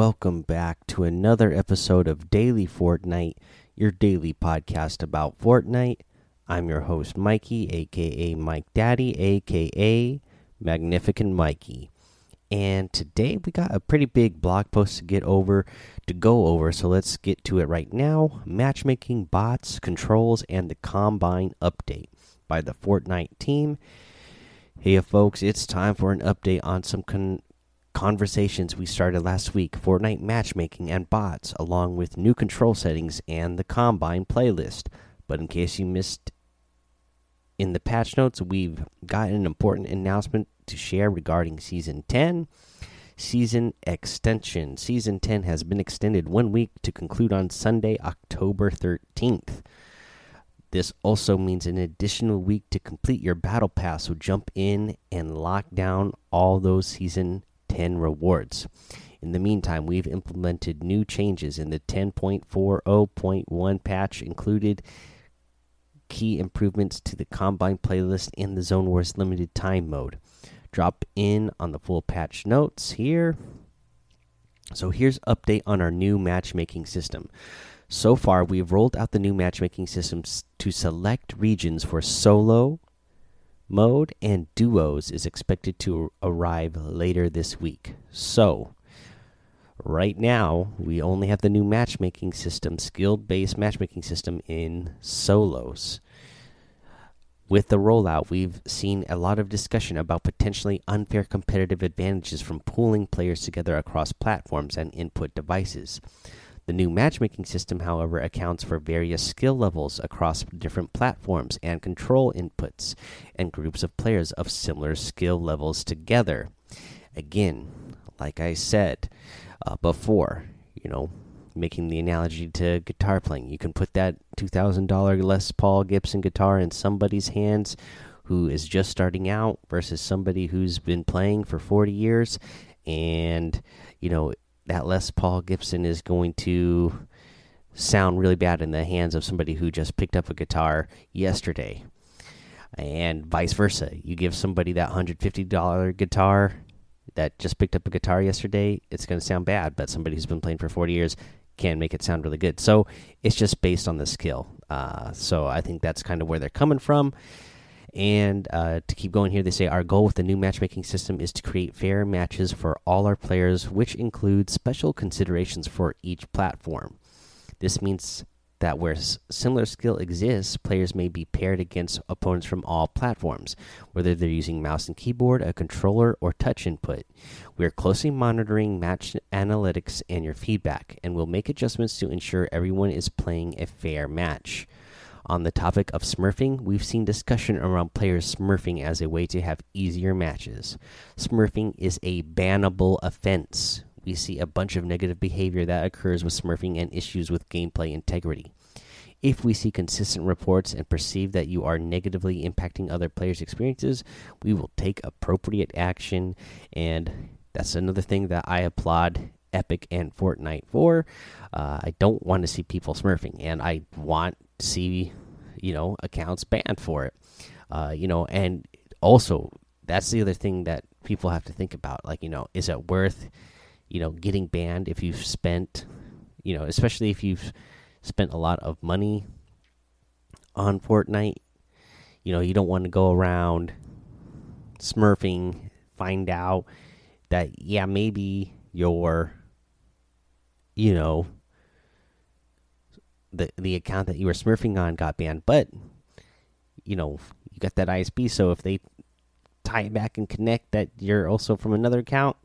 welcome back to another episode of Daily Fortnite, your daily podcast about Fortnite. I'm your host, Mikey, aka Mike Daddy, aka Magnificent Mikey. And today we got a pretty big blog post to get over, to go over, so let's get to it right now. Matchmaking, bots, controls, and the Combine update by the Fortnite team. Hey, folks, it's time for an update on some con conversations we started last week Fortnite matchmaking and bots, along with new control settings and the Combine playlist. But in case you missed in the patch notes, we've got an important announcement to share regarding Season 10. Season extension. Season 10 has been extended one week to conclude on Sunday, October 13th. This also means an additional week to complete your battle pass, so jump in and lock down all those season 10 rewards. In the meantime, we've implemented new changes in the 10.40.1 patch, included key improvements to the Combine playlist and the Zone Wars limited time mode. Drop in on the full patch notes here. So here's update on our new matchmaking system. So far, we've rolled out the new matchmaking systems to select regions for solo, mode and duos is expected to arrive later this week. So, right now, we only have the new matchmaking system, skilled based matchmaking system in solos. With the rollout, we've seen a lot of discussion about potentially unfair competitive advantages from pooling players together across platforms and input devices. The new matchmaking system, however, accounts for various skill levels across different platforms and control inputs and groups of players of similar skill levels together. Again, like I said uh, before, you know, making the analogy to guitar playing, you can put that $2,000 Les Paul Gibson guitar in somebody's hands who is just starting out versus somebody who's been playing for 40 years and you know that Les Paul Gibson is going to sound really bad in the hands of somebody who just picked up a guitar yesterday. And vice versa. You give somebody that $150 guitar that just picked up a guitar yesterday, it's going to sound bad, but somebody who's been playing for 40 years can make it sound really good. So it's just based on the skill. Uh, so I think that's kind of where they're coming from. And uh, to keep going here, they say our goal with the new matchmaking system is to create fair matches for all our players, which includes special considerations for each platform. This means that where similar skill exists, players may be paired against opponents from all platforms, whether they're using mouse and keyboard, a controller, or touch input. We are closely monitoring match analytics and your feedback, and will make adjustments to ensure everyone is playing a fair match. On the topic of smurfing, we've seen discussion around players smurfing as a way to have easier matches. Smurfing is a bannable offense. We see a bunch of negative behavior that occurs with smurfing and issues with gameplay integrity. If we see consistent reports and perceive that you are negatively impacting other players' experiences, we will take appropriate action. And that's another thing that I applaud Epic and Fortnite for. Uh, I don't want to see people smurfing, and I want see you know accounts banned for it. Uh, you know, and also that's the other thing that people have to think about. Like, you know, is it worth you know getting banned if you've spent you know especially if you've spent a lot of money on Fortnite. You know, you don't want to go around smurfing, find out that yeah, maybe your you know the the account that you were smurfing on got banned, but you know you got that ISP. So if they tie it back and connect that you're also from another account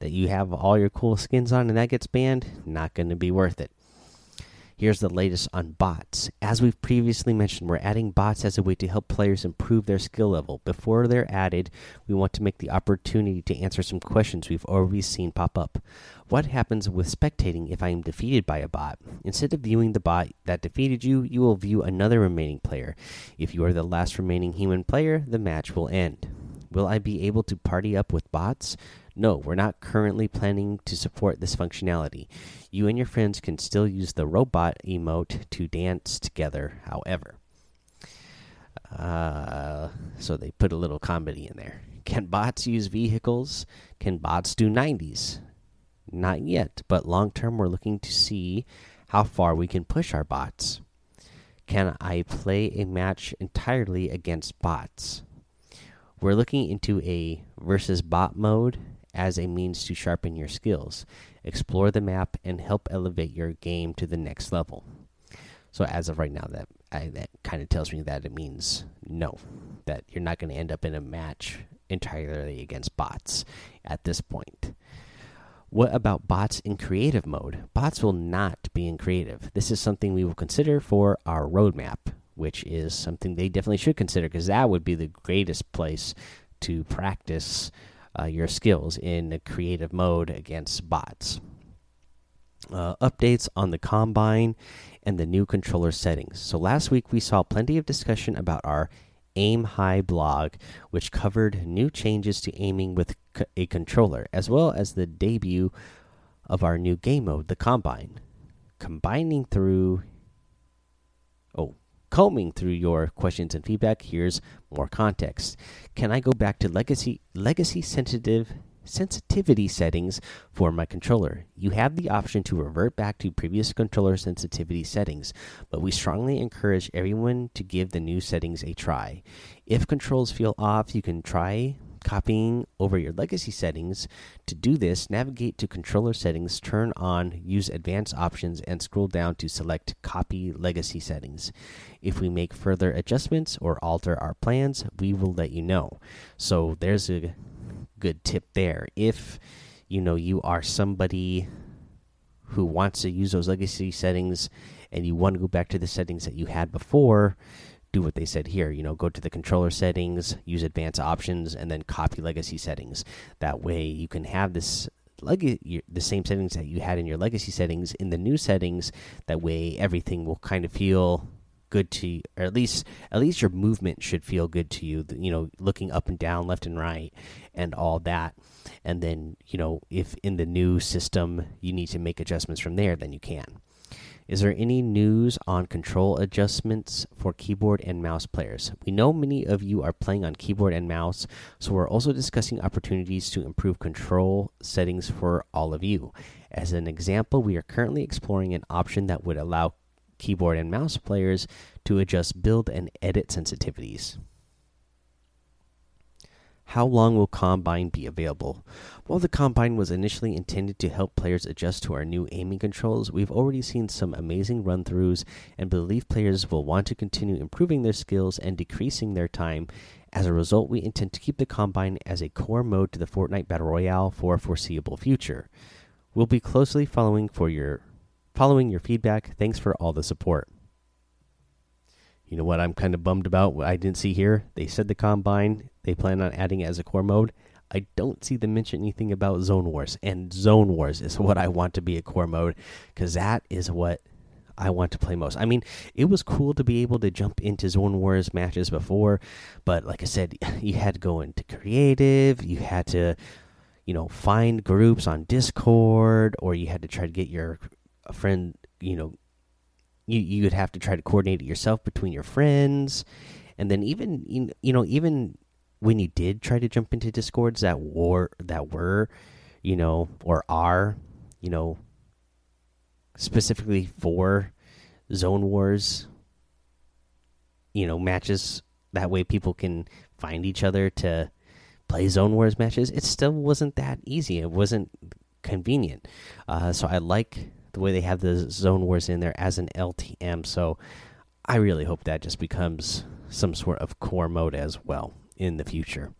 that you have all your cool skins on, and that gets banned, not going to be worth it. Here's the latest on bots. As we've previously mentioned, we're adding bots as a way to help players improve their skill level. Before they're added, we want to make the opportunity to answer some questions we've already seen pop up. What happens with spectating if I am defeated by a bot? Instead of viewing the bot that defeated you, you will view another remaining player. If you are the last remaining human player, the match will end. Will I be able to party up with bots? No, we're not currently planning to support this functionality. You and your friends can still use the robot emote to dance together, however. Uh, so they put a little comedy in there. Can bots use vehicles? Can bots do 90s? Not yet, but long term, we're looking to see how far we can push our bots. Can I play a match entirely against bots? We're looking into a versus bot mode as a means to sharpen your skills, explore the map, and help elevate your game to the next level. So as of right now, that I, that kind of tells me that it means no, that you're not going to end up in a match entirely against bots at this point. What about bots in creative mode? Bots will not be in creative. This is something we will consider for our roadmap, which is something they definitely should consider because that would be the greatest place to practice uh, your skills in creative mode against bots. Uh, updates on the combine and the new controller settings. So last week we saw plenty of discussion about our Aim High blog, which covered new changes to aiming with a controller, as well as the debut of our new game mode, the Combine. Combining through. Oh, combing through your questions and feedback, here's more context. Can I go back to legacy legacy sensitive sensitivity settings for my controller. You have the option to revert back to previous controller sensitivity settings, but we strongly encourage everyone to give the new settings a try. If controls feel off, you can try copying over your legacy settings. To do this, navigate to controller settings, turn on use advanced options, and scroll down to select copy legacy settings. If we make further adjustments or alter our plans, we will let you know. So there's a good tip there. If you know you are somebody who wants to use those legacy settings and you want to go back to the settings that you had before, do what they said here. You know, go to the controller settings, use advanced options, and then copy legacy settings. That way, you can have this the same settings that you had in your legacy settings in the new settings. That way, everything will kind of feel good to you, or at least at least your movement should feel good to you. You know, looking up and down, left and right, and all that. And then you know, if in the new system you need to make adjustments from there, then you can. Is there any news on control adjustments for keyboard and mouse players? We know many of you are playing on keyboard and mouse, so we're also discussing opportunities to improve control settings for all of you. As an example, we are currently exploring an option that would allow keyboard and mouse players to adjust build and edit sensitivities. How long will Combine be available? While the Combine was initially intended to help players adjust to our new aiming controls, we've already seen some amazing run throughs and believe players will want to continue improving their skills and decreasing their time. As a result, we intend to keep the Combine as a core mode to the Fortnite Battle Royale for a foreseeable future. We'll be closely following for your following your feedback. Thanks for all the support. You know what I'm kind of bummed about? What I didn't see here. They said the combine they plan on adding it as a core mode. I don't see them mention anything about Zone Wars, and Zone Wars is what I want to be a core mode because that is what I want to play most. I mean, it was cool to be able to jump into Zone Wars matches before, but like I said, you had to go into creative, you had to, you know, find groups on Discord, or you had to try to get your friend, you know, you you would have to try to coordinate it yourself between your friends, and then even you know even when you did try to jump into discords that were that were, you know, or are, you know, specifically for zone wars, you know, matches. That way, people can find each other to play zone wars matches. It still wasn't that easy. It wasn't convenient. Uh, so I like the way they have the zone wars in there as an LTM. So I really hope that just becomes some sort of core mode as well in the future.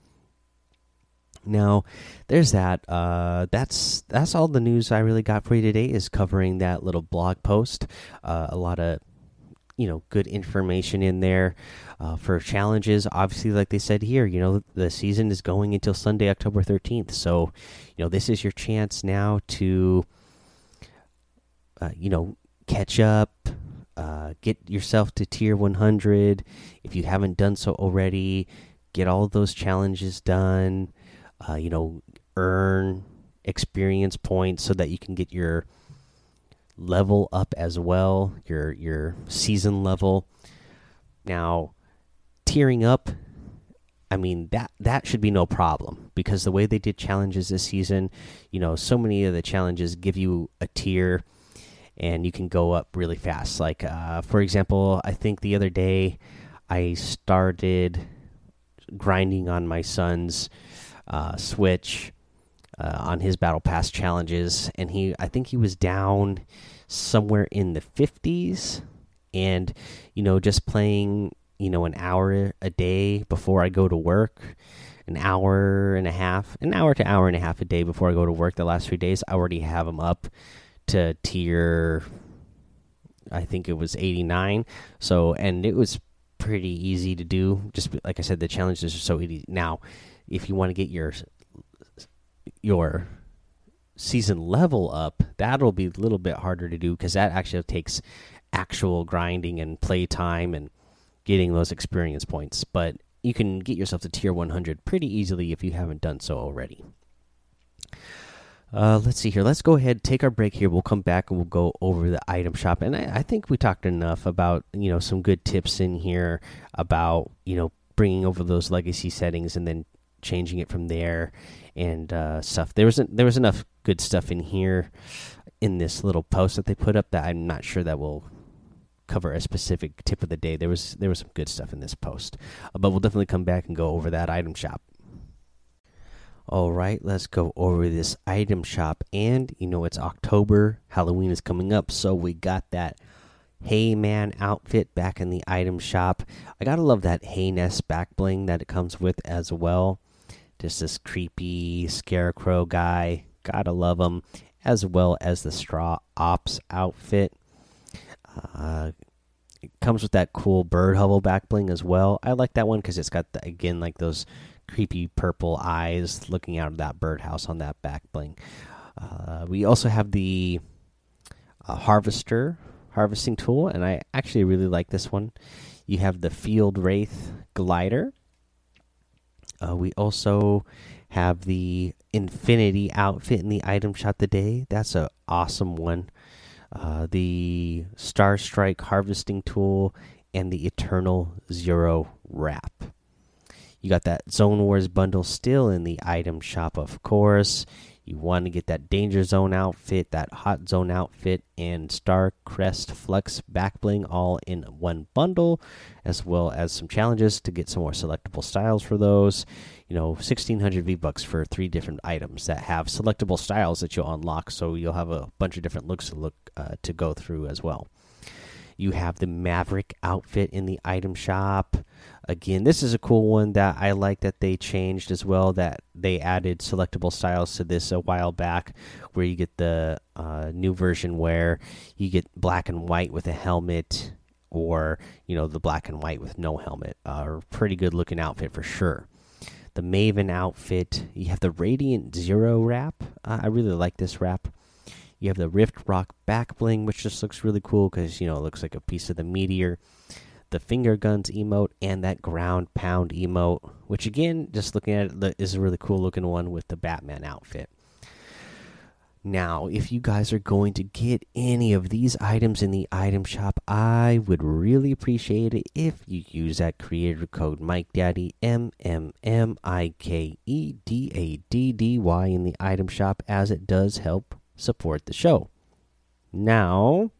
Now, there's that. Uh, that's that's all the news I really got for you today. Is covering that little blog post. Uh, a lot of you know good information in there uh, for challenges. Obviously, like they said here, you know the season is going until Sunday, October thirteenth. So, you know this is your chance now to uh, you know, catch up, uh, get yourself to tier 100. If you haven't done so already, get all those challenges done. Uh, you know, earn experience points so that you can get your level up as well, your your season level. Now, tiering up I mean that that should be no problem because the way they did challenges this season, you know, so many of the challenges give you a tier and you can go up really fast. Like uh, for example, I think the other day I started grinding on my son's uh, Switch uh, on his Battle Pass challenges, and he I think he was down somewhere in the 50s, and you know just playing you know an hour a day before I go to work. An hour and a half, an hour to hour and a half a day before I go to work. The last three days, I already have them up to tier I think it was 89. So, and it was pretty easy to do. Just like I said, the challenges are so easy. Now, if you want to get your your season level up, that'll be a little bit harder to do because that actually takes actual grinding and play time and getting those experience points. But you can get yourself to tier 100 pretty easily if you haven't done so already. Uh, let's see here. Let's go ahead, take our break here. We'll come back and we'll go over the item shop. And I, I, think we talked enough about you know some good tips in here about you know bringing over those legacy settings and then changing it from there and uh, stuff. There wasn't there was enough good stuff in here in this little post that they put up that I'm not sure that will cover a specific tip of the day. There was there was some good stuff in this post, uh, but we'll definitely come back and go over that item shop. All right, let's go over this item shop. And you know, it's October, Halloween is coming up, so we got that Hay Man outfit back in the item shop. I gotta love that Hay Nest back bling that it comes with as well. Just this creepy scarecrow guy. Gotta love him, as well as the Straw Ops outfit. Uh, it comes with that cool bird hovel back bling as well. I like that one because it's got the, again like those creepy purple eyes looking out of that birdhouse on that back bling. Uh, we also have the uh, harvester harvesting tool, and I actually really like this one. You have the field wraith glider. Uh, we also have the infinity outfit in the item shop today. That's an awesome one. Uh, the star strike harvesting tool and the eternal zero wrap. You got that Zone Wars bundle still in the item shop, of course. You want to get that Danger Zone outfit, that Hot Zone outfit, and Star Crest Flex back bling all in one bundle, as well as some challenges to get some more selectable styles for those. You know, 1600 V bucks for three different items that have selectable styles that you'll unlock, so you'll have a bunch of different looks to look uh, to go through as well. You have the Maverick outfit in the item shop. Again, this is a cool one that I like that they changed as well. That they added selectable styles to this a while back, where you get the uh, new version where you get black and white with a helmet, or you know the black and white with no helmet. Uh, pretty good looking outfit for sure. The Maven outfit. You have the Radiant Zero wrap. Uh, I really like this wrap. You have the Rift Rock back bling, which just looks really cool because you know it looks like a piece of the meteor. The finger guns emote and that ground pound emote, which again, just looking at it, is a really cool looking one with the Batman outfit. Now, if you guys are going to get any of these items in the item shop, I would really appreciate it if you use that creator code Mike Daddy M M M I K E D A D D Y in the item shop, as it does help support the show. Now,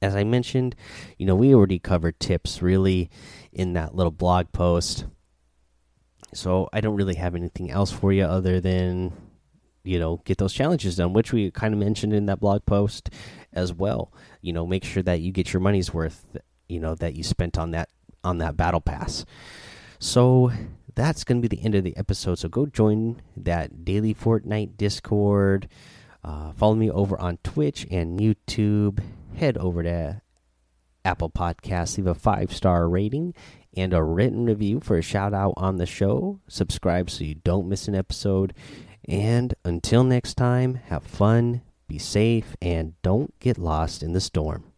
as I mentioned, you know, we already covered tips really in that little blog post. So I don't really have anything else for you other than, you know, get those challenges done, which we kind of mentioned in that blog post as well. You know, make sure that you get your money's worth, you know, that you spent on that on that battle pass. So that's going to be the end of the episode. So go join that daily Fortnite Discord. Uh, follow me over on Twitch and YouTube. Head over to Apple Podcasts, leave a five star rating and a written review for a shout out on the show. Subscribe so you don't miss an episode. And until next time, have fun, be safe, and don't get lost in the storm.